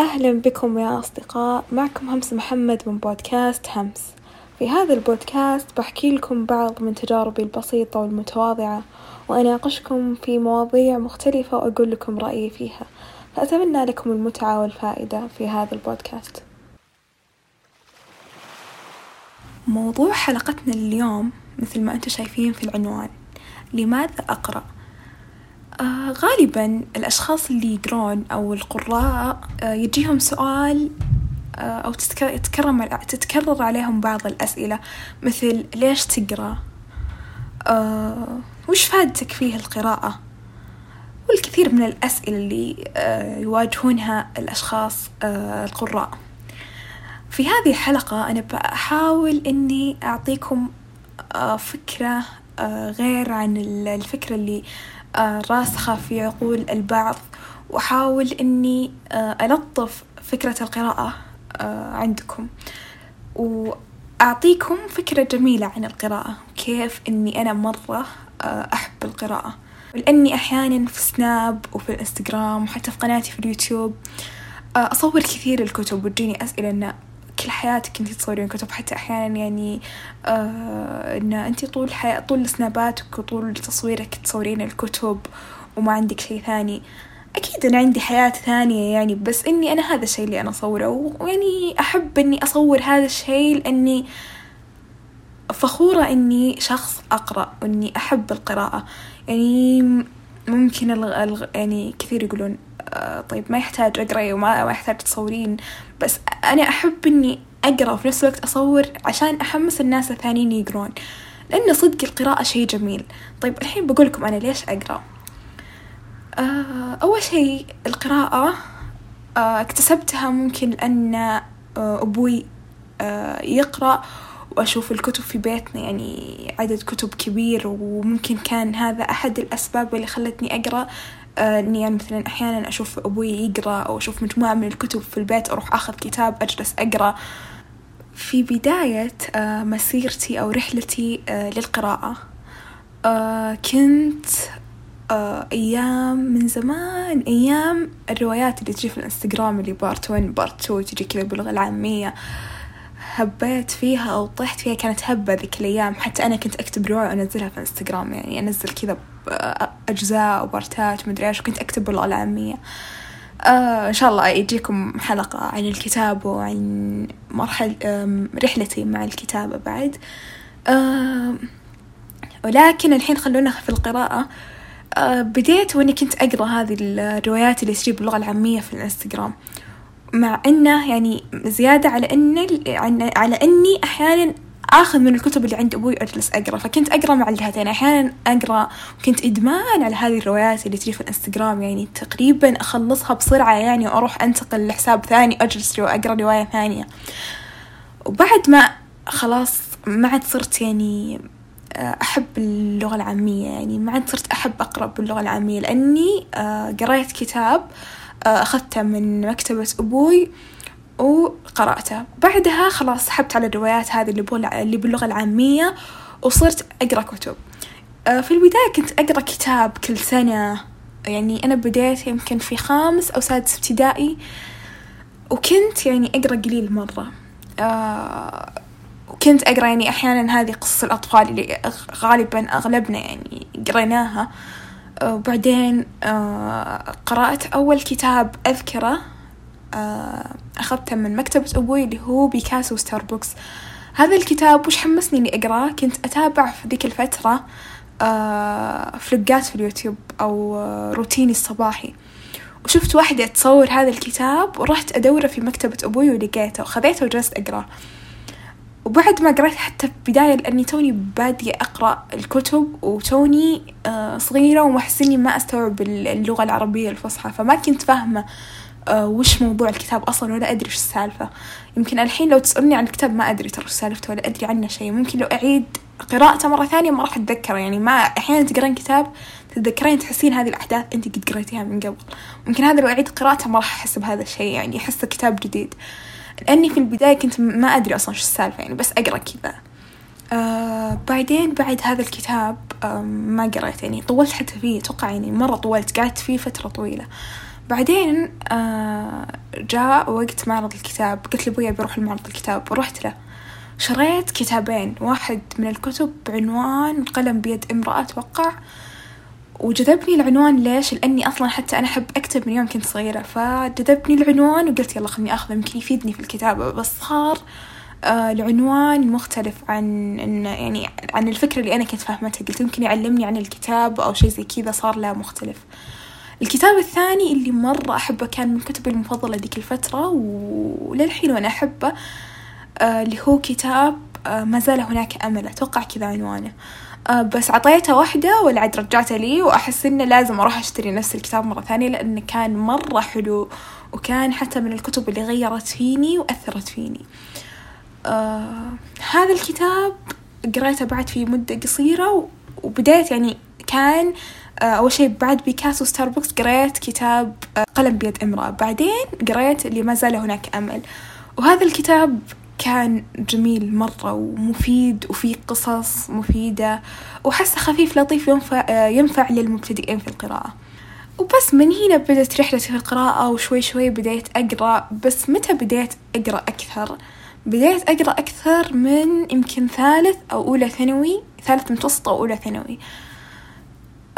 أهلا بكم يا أصدقاء. معكم همس محمد من بودكاست همس. في هذا البودكاست بحكي لكم بعض من تجاربي البسيطة والمتواضعة وأناقشكم في مواضيع مختلفة وأقول لكم رأيي فيها. فأتمنى لكم المتعة والفائدة في هذا البودكاست. موضوع حلقتنا اليوم مثل ما أنتم شايفين في العنوان لماذا أقرأ؟ آه غالبا الأشخاص اللي يقرون أو القراء آه يجيهم سؤال آه أو تتكرر, تتكرر عليهم بعض الأسئلة مثل ليش تقرأ؟ وش فادتك فيه القراءة؟ والكثير من الأسئلة اللي يواجهونها الأشخاص القراء في هذه الحلقة أنا بحاول إني أعطيكم فكرة غير عن الفكرة اللي راسخة في عقول البعض وأحاول إني آه ألطف فكرة القراءة آه عندكم. وأعطيكم فكرة جميلة عن القراءة كيف إني أنا مرة أحب القراءة. ولأني أحيانا في سناب وفي الإنستغرام وحتى في قناتي في اليوتيوب أصور كثير الكتب وتجيني أسئلة إنه كل حياتك انتي تصورين كتب حتى أحيانا يعني آه إن انتي طول حياة طول سناباتك وطول تصويرك تصورين الكتب وما عندك شي ثاني. أكيد أنا عندي حياة ثانية يعني بس إني أنا هذا الشي اللي أنا أصوره. ويعني أحب إني أصور هذا الشي لأني فخورة إني شخص أقرأ وإني أحب القراءة. يعني ممكن الغ... يعني كثير يقولون طيب ما يحتاج أقرأ وما ما يحتاج تصورين بس أنا أحب إني أقرأ وفي نفس الوقت أصور عشان أحمس الناس الثانيين يقرون لأن صدق القراءة شي جميل. طيب الحين بقول لكم أنا ليش أقرأ؟ آه أول شي القراءة آه اكتسبتها ممكن لأن آه أبوي آه يقرأ وأشوف الكتب في بيتنا يعني عدد كتب كبير وممكن كان هذا أحد الأسباب اللي خلتني أقرأ. آه إني يعني مثلا أحيانا أشوف أبوي يقرأ أو أشوف مجموعة من الكتب في البيت أروح أخذ كتاب أجلس أقرأ. في بداية آه مسيرتي أو رحلتي آه للقراءة آه كنت أيام من زمان أيام الروايات اللي تجي في الإنستغرام اللي part 1 part 2 تجي كذا باللغة العامية. هبيت فيها أو طحت فيها كانت هبة ذيك الأيام. حتى أنا كنت أكتب رواية وأنزلها في إنستغرام يعني أنزل كذا أجزاء وبارتات ومدري إيش وكنت أكتب باللغة العامية. آه إن شاء الله يجيكم حلقة عن الكتاب وعن مرحلة رحلتي مع الكتابة بعد. آه ولكن الحين خلونا في القراءة. آه بديت وإني كنت أقرأ هذه الروايات اللي تجيب باللغة العامية في الإنستغرام. مع إنه يعني زيادة على ان على إني أحيانا آخذ من الكتب اللي عند أبوي أجلس أقرأ. فكنت أقرأ مع الجهتين أحيانا أقرأ كنت إدمان على هذه الروايات اللي تجي في الإنستغرام. يعني تقريبا أخلصها بسرعة يعني وأروح أنتقل لحساب ثاني أجلس واقرا رواية ثانية. وبعد ما خلاص ما عاد صرت يعني أحب اللغة العامية. يعني ما عاد صرت أحب أقرأ باللغة العامية لأني قريت كتاب أخذته من مكتبة أبوي. وقرأته. بعدها خلاص سحبت على الروايات هذه اللي, اللي باللغة العامية وصرت أقرأ كتب. في البداية كنت أقرأ كتاب كل سنة. يعني أنا بديت يمكن في خامس أو سادس ابتدائي وكنت يعني أقرأ قليل مرة. وكنت أقرأ يعني أحيانا هذه قصص الأطفال اللي غالبا أغلبنا يعني قريناها. وبعدين قرأت أول كتاب أذكره أخذته من مكتبة أبوي اللي هو بيكاسو ستاربكس. هذا الكتاب وش حمسني إني أقرأه؟ كنت أتابع في ذيك الفترة فلقات في اليوتيوب أو روتيني الصباحي. وشفت واحدة تصور هذا الكتاب ورحت أدوره في مكتبة أبوي ولقيته وخذيته وجلست أقرأه. وبعد ما قريت حتى في بداية لأني توني بادية أقرأ الكتب وتوني صغيرة ومحس إني ما أستوعب اللغة العربية الفصحى فما كنت فاهمة وش موضوع الكتاب أصلا ولا أدري وش السالفة. يمكن الحين لو تسألني عن الكتاب ما أدري ترى سالفته ولا أدري عنه شيء. ممكن لو أعيد قراءته مرة ثانية ما راح أتذكره. يعني ما أحيانا تقرين كتاب تتذكرين تحسين هذه الأحداث أنت قد قريتيها من قبل. ممكن هذا لو أعيد قراءته ما راح أحس بهذا الشيء. يعني أحسه كتاب جديد. لأني في البداية كنت ما أدري أصلا شو السالفة يعني بس أقرأ كذا. آه بعدين بعد هذا الكتاب آه ما قريت يعني طولت حتى فيه أتوقع يعني مرة طولت. قعدت فيه فترة طويلة. بعدين آه جاء وقت معرض الكتاب. قلت لأبوي بروح المعرض الكتاب ورحت له. شريت كتابين واحد من الكتب بعنوان قلم بيد امرأة أتوقع وجذبني العنوان ليش؟ لأني أصلا حتى أنا أحب أكتب من يوم كنت صغيرة فجذبني العنوان وقلت يلا خلني أخذه يمكن يفيدني في الكتابة. بس صار آه العنوان مختلف عن يعني عن الفكرة اللي أنا كنت فاهمتها. قلت يمكن يعلمني عن الكتاب أو شي زي كذا صار له مختلف. الكتاب الثاني اللي مرة أحبه كان من كتبي المفضلة ذيك الفترة وللحين وأنا أحبه آه اللي هو كتاب آه ما زال هناك أمل. أتوقع كذا عنوانه. آه بس عطيته واحدة والعد رجعته لي وأحس إنه لازم أروح أشتري نفس الكتاب مرة ثانية لأنه كان مرة حلو وكان حتى من الكتب اللي غيرت فيني وأثرت فيني. آه هذا الكتاب قريته بعد في مدة قصيرة وبداية يعني كان أول شي بعد بيكاسو ستاربكس قريت كتاب آه قلم بيد امرأة. بعدين قريت اللي ما زال هناك أمل. وهذا الكتاب كان جميل مرة ومفيد وفيه قصص مفيدة وحسه خفيف لطيف ينفع, ينفع للمبتدئين في القراءة. وبس من هنا بدأت رحلتي في القراءة وشوي شوي بديت أقرأ. بس متى بديت أقرأ أكثر؟ بديت أقرأ أكثر من يمكن ثالث أو أولى ثانوي ثالث متوسط أو أولى ثانوي.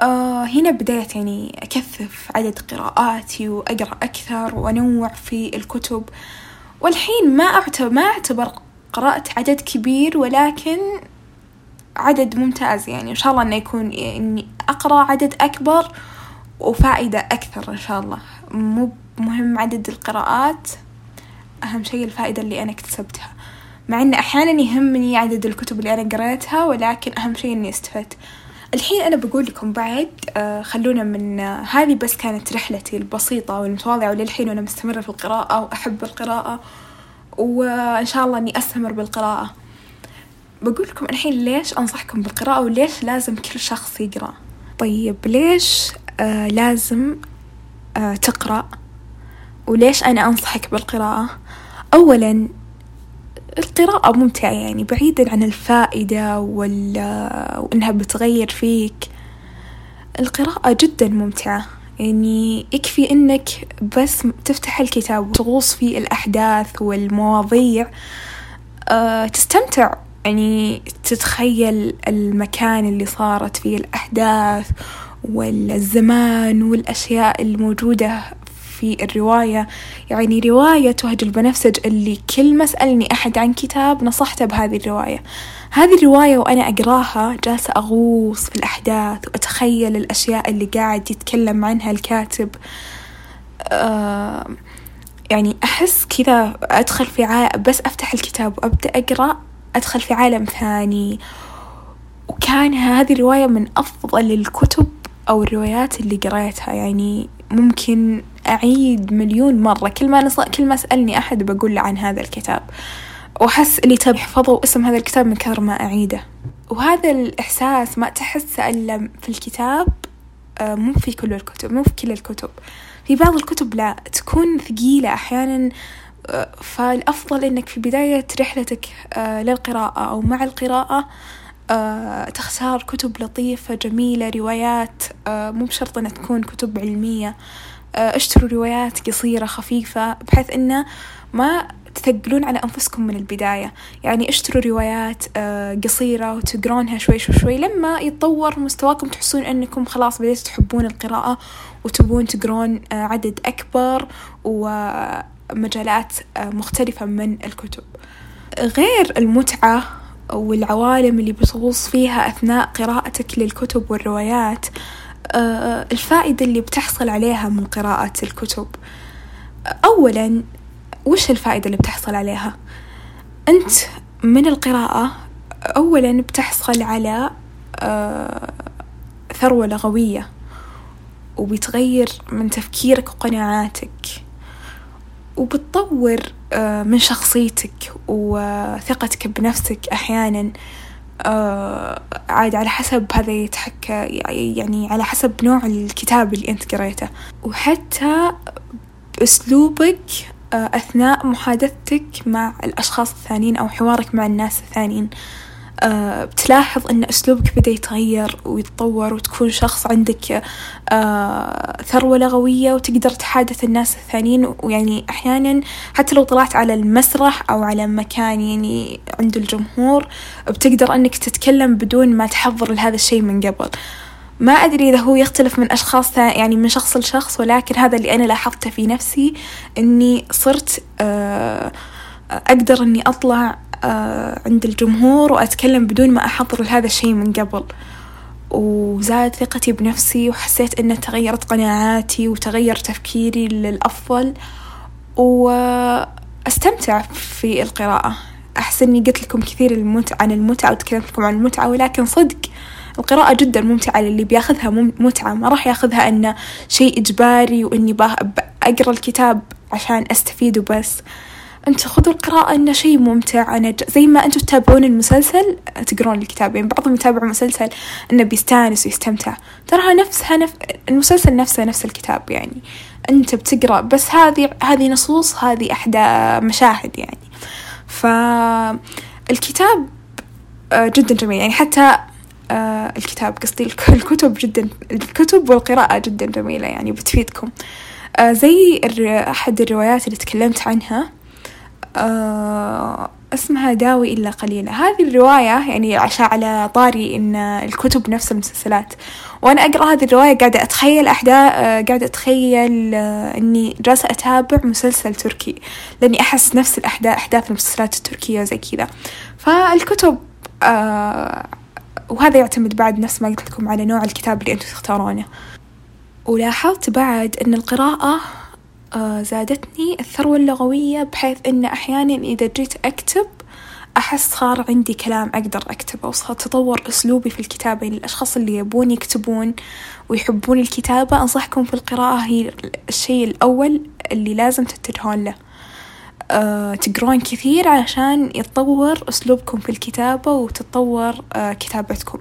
آه هنا بديت يعني أكثف عدد قراءاتي وأقرأ أكثر وأنوع في الكتب. والحين ما أعتبر ما أعتبر قرأت عدد كبير ولكن عدد ممتاز يعني. إن شاء الله إنه يكون إني أقرأ عدد أكبر وفائدة أكثر إن شاء الله. مو مهم عدد القراءات أهم شيء الفائدة اللي أنا اكتسبتها. مع إن أحيانا يهمني عدد الكتب اللي أنا قريتها ولكن أهم شيء إني استفدت. الحين أنا بقول لكم بعد آه خلونا من آه هذه بس كانت رحلتي البسيطة والمتواضعة وللحين وأنا مستمرة في القراءة وأحب القراءة وإن شاء الله إني أستمر بالقراءة. بقول لكم الحين ليش أنصحكم بالقراءة وليش لازم كل شخص يقرأ؟ طيب ليش آه لازم تقرأ؟ وليش أنا أنصحك بالقراءة؟ أولا القراءة ممتعة يعني بعيدا عن الفائدة وال... وإنها بتغير فيك. القراءة جدا ممتعة. يعني يكفي إنك بس تفتح الكتاب وتغوص في الأحداث والمواضيع أه تستمتع. يعني تتخيل المكان اللي صارت فيه الأحداث والزمان والأشياء الموجودة في الرواية. يعني رواية وهج البنفسج اللي كل ما سألني أحد عن كتاب نصحته بهذه الرواية. هذه الرواية وأنا أقراها جالسة أغوص في الأحداث وأتخيل الأشياء اللي قاعد يتكلم عنها الكاتب. آه يعني أحس كذا أدخل في عالم بس أفتح الكتاب وأبدأ أقرأ أدخل في عالم ثاني. وكان هذه الرواية من أفضل الكتب أو الروايات اللي قريتها. يعني ممكن أعيد مليون مرة. كل ما نص... كل ما سألني أحد بقول له عن هذا الكتاب. وأحس اللي تبي يحفظه اسم هذا الكتاب من كثر ما أعيده. وهذا الإحساس ما تحسه إلا في الكتاب مو في كل الكتب مو في كل الكتب. في بعض الكتب لا تكون ثقيلة أحيانا فالأفضل إنك في بداية رحلتك للقراءة أو مع القراءة تختار كتب لطيفة جميلة روايات مو بشرط أنها تكون كتب علمية. اشتروا روايات قصيرة خفيفة بحيث أنه ما تثقلون على أنفسكم من البداية. يعني اشتروا روايات قصيرة وتقرونها شوي شوي شوي لما يتطور مستواكم تحسون أنكم خلاص بديتوا تحبون القراءة وتبون تقرون عدد أكبر ومجالات مختلفة من الكتب. غير المتعة والعوالم اللي بتغوص فيها أثناء قراءتك للكتب والروايات الفائدة اللي بتحصل عليها من قراءة الكتب. أولا وش الفائدة اللي بتحصل عليها؟ أنت من القراءة أولا بتحصل على ثروة لغوية وبتغير من تفكيرك وقناعاتك وبتطور من شخصيتك وثقتك بنفسك أحيانا. عاد على حسب هذا يتحكى يعني على حسب نوع الكتاب اللي أنت قريته. وحتى بأسلوبك أثناء محادثتك مع الأشخاص الثانيين أو حوارك مع الناس الثانيين. آه بتلاحظ أن أسلوبك بدأ يتغير ويتطور وتكون شخص عندك آه ثروة لغوية وتقدر تحادث الناس الثانيين. ويعني أحيانا حتى لو طلعت على المسرح أو على مكان يعني عند الجمهور بتقدر أنك تتكلم بدون ما تحضر لهذا الشيء من قبل. ما أدري إذا هو يختلف من أشخاص يعني من شخص لشخص ولكن هذا اللي أنا لاحظته في نفسي إني صرت آه أقدر إني أطلع آه عند الجمهور وأتكلم بدون ما أحضر لهذا الشيء من قبل. وزاد ثقتي بنفسي وحسيت إن تغيرت قناعاتي وتغير تفكيري للأفضل. وأستمتع في القراءة. أحس إني قلت لكم كثير المتعة عن المتعة وتكلمت لكم عن المتعة ولكن صدق القراءة جدا ممتعة للي بياخذها متعة. ما راح ياخذها إنه شيء إجباري وإني أقرأ الكتاب عشان أستفيد وبس. أنت خذوا القراءة انه شيء ممتع. أنا زي ما أنتم تتابعون المسلسل تقرون الكتاب يعني بعضهم يتابع مسلسل إنه بيستانس ويستمتع. تراها نفسها نف... المسلسل نفسه نفس الكتاب يعني. أنت بتقرأ بس هذه هذه نصوص هذه احدى مشاهد يعني. فالكتاب آه، جدا جميل. يعني حتى آه الكتاب قصدي الكتب جدا الكتب والقراءة جدا جميلة يعني بتفيدكم. آه زي أحد الروايات اللي تكلمت عنها آه اسمها داوي إلا قليلا. هذه الرواية يعني عشان على طاري إن الكتب نفس المسلسلات. وأنا أقرأ هذه الرواية قاعدة أتخيل أحداث آه قاعدة أتخيل آه إني جالسة أتابع مسلسل تركي لأني أحس نفس الأحداث أحداث المسلسلات التركية زي كذا. فالكتب وهذا يعتمد بعد نفس ما قلت لكم على نوع الكتاب اللي أنتم تختارونه. ولاحظت بعد أن القراءة زادتني الثروة اللغوية بحيث أن أحيانا إذا جيت أكتب أحس صار عندي كلام أقدر أكتبه وصار تطور أسلوبي في الكتابة. يعني الأشخاص اللي يبون يكتبون ويحبون الكتابة أنصحكم في القراءة. هي الشيء الأول اللي لازم تتجهون له. آه تقرون كثير علشان يتطور أسلوبكم في الكتابة وتتطور آه كتابتكم.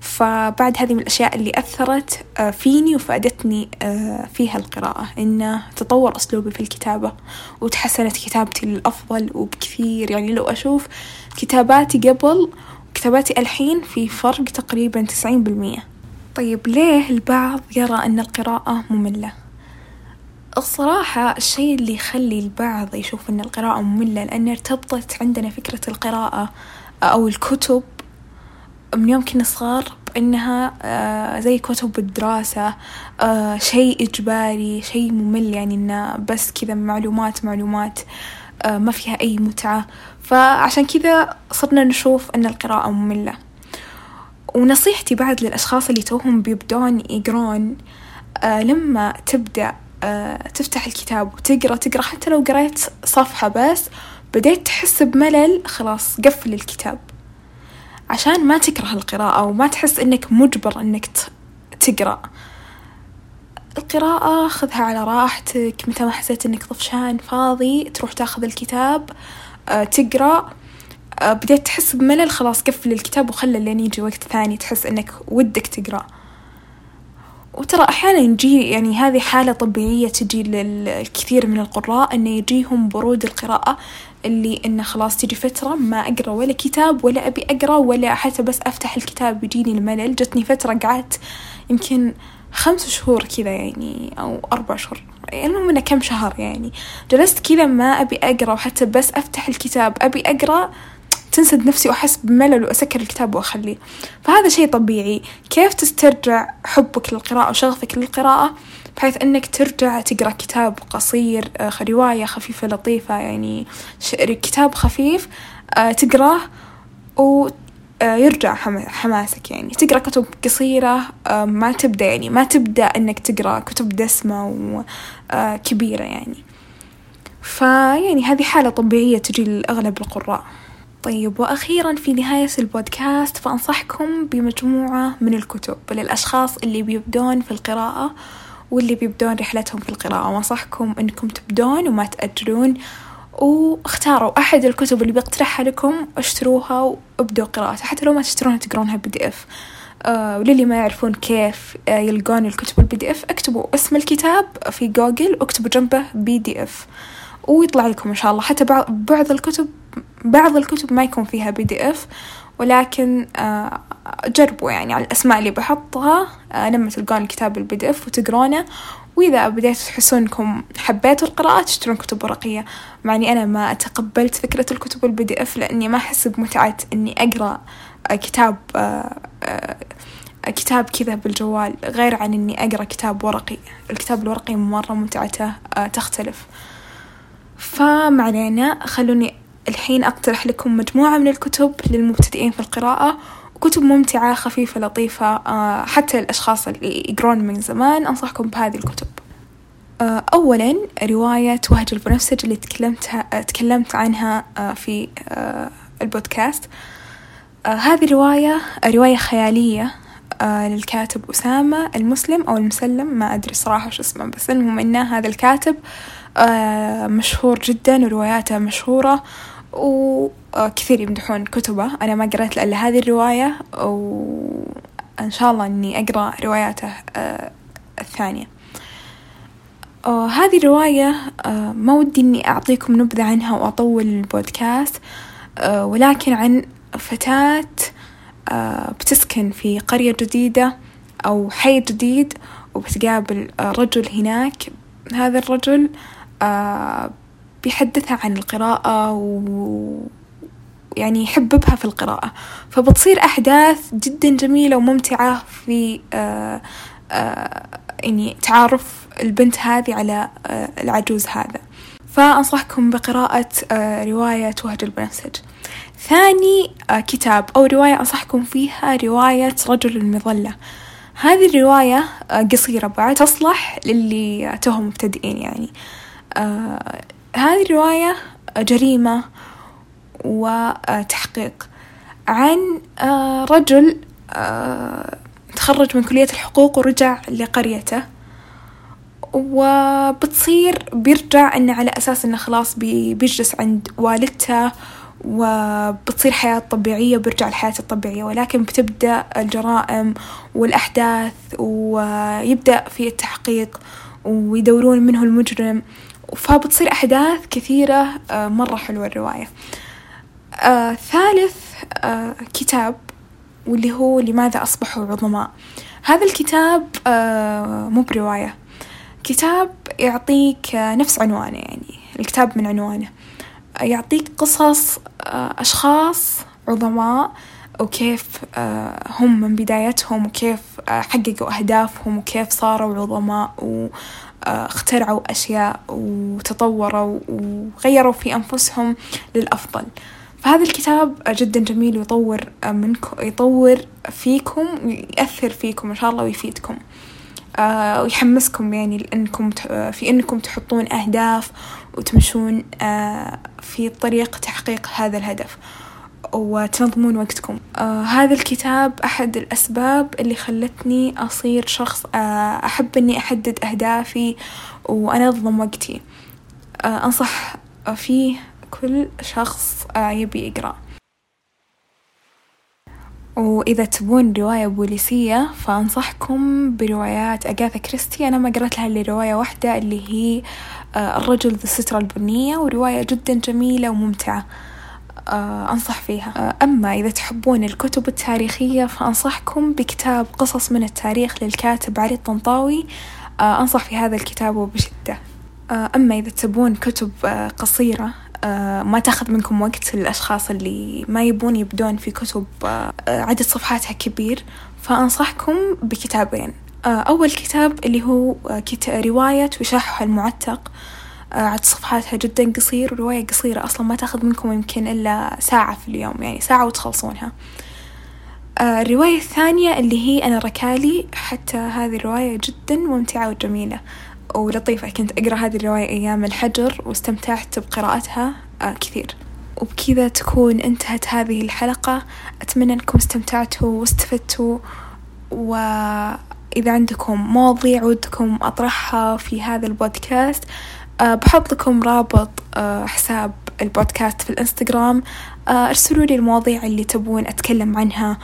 فبعد هذه من الأشياء اللي أثرت آه فيني وفادتني آه فيها القراءة إنه تطور أسلوبي في الكتابة وتحسنت كتابتي للأفضل وبكثير يعني لو أشوف كتاباتي قبل وكتاباتي الحين في فرق تقريبا تسعين بالمية طيب ليه البعض يرى أن القراءة مملة؟ الصراحة الشيء اللي يخلي البعض يشوف أن القراءة مملة لأن ارتبطت عندنا فكرة القراءة أو الكتب من يوم كنا صغار بأنها آه زي كتب الدراسة آه شيء إجباري شيء ممل يعني إنه بس كذا معلومات معلومات آه ما فيها أي متعة. فعشان كذا صرنا نشوف أن القراءة مملة. ونصيحتي بعد للأشخاص اللي توهم بيبدون يقرون لما تبدأ تفتح الكتاب وتقرأ تقرأ حتى لو قريت صفحة بس بديت تحس بملل خلاص قفل الكتاب. عشان ما تكره القراءة وما تحس إنك مجبر إنك تقرأ. القراءة خذها على راحتك. متى ما حسيت إنك طفشان فاضي تروح تاخذ الكتاب آه تقرأ. آه بديت تحس بملل خلاص قفل الكتاب وخلى لين يجي وقت ثاني تحس إنك ودك تقرأ. وترى أحيانا يجي يعني هذه حالة طبيعية تجي للكثير من القراء إنه يجيهم برود القراءة اللي إنه خلاص تجي فترة ما أقرأ ولا كتاب ولا أبي أقرأ ولا حتى بس أفتح الكتاب يجيني الملل. جتني فترة قعدت يمكن خمس شهور كذا يعني أو أربع شهور المهم إنه كم شهر يعني. جلست كذا ما أبي أقرأ وحتى بس أفتح الكتاب. أبي أقرأ تنسد نفسي وأحس بملل وأسكر الكتاب وأخليه. فهذا شيء طبيعي. كيف تسترجع حبك للقراءة وشغفك للقراءة؟ بحيث أنك ترجع تقرأ كتاب قصير رواية خفيفة لطيفة يعني كتاب خفيف تقرأه و يرجع حماسك يعني. تقرأ كتب قصيرة ما تبدأ يعني ما تبدأ أنك تقرأ كتب دسمة وكبيرة يعني. فيعني هذه حالة طبيعية تجي لأغلب القراء. طيب وأخيرا في نهاية البودكاست فأنصحكم بمجموعة من الكتب للأشخاص اللي بيبدون في القراءة واللي بيبدون رحلتهم في القراءة. وأنصحكم أنكم تبدون وما تأجلون واختاروا أحد الكتب اللي بقترحها لكم اشتروها وابدوا قراءتها. حتى لو ما تشترونها تقرونها بي دي إف. آه وللي ما يعرفون كيف آه يلقون الكتب ال PDF اكتبوا اسم الكتاب في جوجل واكتبوا جنبه PDF. ويطلع لكم إن شاء الله. حتى بعض الكتب بعض الكتب ما يكون فيها PDF ولكن آه جربوا يعني على الأسماء اللي بحطها آه لما تلقون الكتاب ال PDF وتقرونه. وإذا بديتوا تحسون إنكم حبيتوا القراءة تشترون كتب ورقية. مع إني أنا ما تقبلت فكرة الكتب ال PDF لأني ما أحس بمتعة إني أقرأ كتاب كتاب كذا بالجوال غير عن إني أقرأ كتاب ورقي. الكتاب الورقي مرة متعته تختلف. فما علينا خلوني الحين أقترح لكم مجموعة من الكتب للمبتدئين في القراءة كتب ممتعة خفيفة لطيفة حتى الأشخاص اللي يقرون من زمان أنصحكم بهذه الكتب. أولا رواية وهج البنفسج اللي تكلمت تكلمت عنها في البودكاست. هذه الرواية رواية خيالية للكاتب أسامة المسلم أو المسلم ما أدري صراحة شو اسمه بس المهم إنه هذا الكاتب مشهور جدا ورواياته مشهورة. وكثير يمدحون كتبه. أنا ما قرأت إلا هذه الرواية وإن شاء الله إني أقرأ رواياته الثانية. هذه الرواية ما ودي إني أعطيكم نبذة عنها وأطول البودكاست ولكن عن فتاة بتسكن في قرية جديدة أو حي جديد وبتقابل رجل هناك. هذا الرجل بيحدثها عن القراءة و يعني يحببها في القراءة. فبتصير أحداث جدا جميلة وممتعة في يعني تعارف البنت هذه على العجوز هذا. فأنصحكم بقراءة رواية وهج البنفسج ثاني كتاب أو رواية أنصحكم فيها رواية رجل المظلة. هذه الرواية قصيرة بعد تصلح للي توهم مبتدئين يعني. آه هذه الرواية جريمة وتحقيق عن آه رجل آه تخرج من كلية الحقوق ورجع لقريته. وبتصير بيرجع إنه على أساس إنه خلاص بيجلس عند والدته وبتصير حياة طبيعية وبيرجع الحياة الطبيعية. ولكن بتبدأ الجرائم والأحداث ويبدأ في التحقيق ويدورون منه المجرم. فبتصير أحداث كثيرة مرة حلوة الرواية. آه ثالث آه كتاب واللي هو لماذا أصبحوا عظماء هذا الكتاب آه مو برواية. كتاب يعطيك نفس عنوانه يعني الكتاب من عنوانه. يعطيك قصص أشخاص عظماء وكيف هم من بدايتهم وكيف حققوا أهدافهم وكيف صاروا عظماء واخترعوا أشياء وتطوروا وغيروا في أنفسهم للأفضل. فهذا الكتاب جدا جميل ويطور منكم يطور فيكم ويأثر فيكم إن شاء الله ويفيدكم. آه ويحمسكم يعني لأنكم في أنكم تحطون أهداف وتمشون آه في طريق تحقيق هذا الهدف. وتنظمون وقتكم. آه هذا الكتاب أحد الأسباب اللي خلتني أصير شخص آه أحب أني أحدد أهدافي وأنظم وقتي. آه أنصح فيه كل شخص آه يبي يقرأ. وإذا تبون رواية بوليسية فأنصحكم بروايات أجاثا كريستي. أنا ما قرأت لها إلا رواية واحدة اللي هي الرجل ذو السترة البنية ورواية جدا جميلة وممتعة. أنصح فيها. أما إذا تحبون الكتب التاريخية فأنصحكم بكتاب قصص من التاريخ للكاتب علي الطنطاوي. أنصح في هذا الكتاب وبشدة أما إذا تبون كتب قصيرة ما تاخذ منكم وقت للأشخاص اللي ما يبون يبدون في كتب عدد صفحاتها كبير. فأنصحكم بكتابين. أول كتاب اللي هو رواية وشاحها المعتق. عدد صفحاتها جدا قصير ورواية قصيرة أصلا ما تأخذ منكم يمكن إلا ساعة في اليوم يعني ساعة وتخلصونها. الرواية الثانية اللي هي أنا ركالي حتى هذه الرواية جدا ممتعة وجميلة ولطيفة كنت أقرأ هذه الرواية أيام الحجر واستمتعت بقراءتها كثير. وبكذا تكون انتهت هذه الحلقة. أتمنى أنكم استمتعتوا واستفدتوا وإذا عندكم مواضيع ودكم أطرحها في هذا البودكاست بحط لكم رابط حساب البودكاست في الإنستغرام. ارسلوا لي المواضيع اللي تبون أتكلم عنها.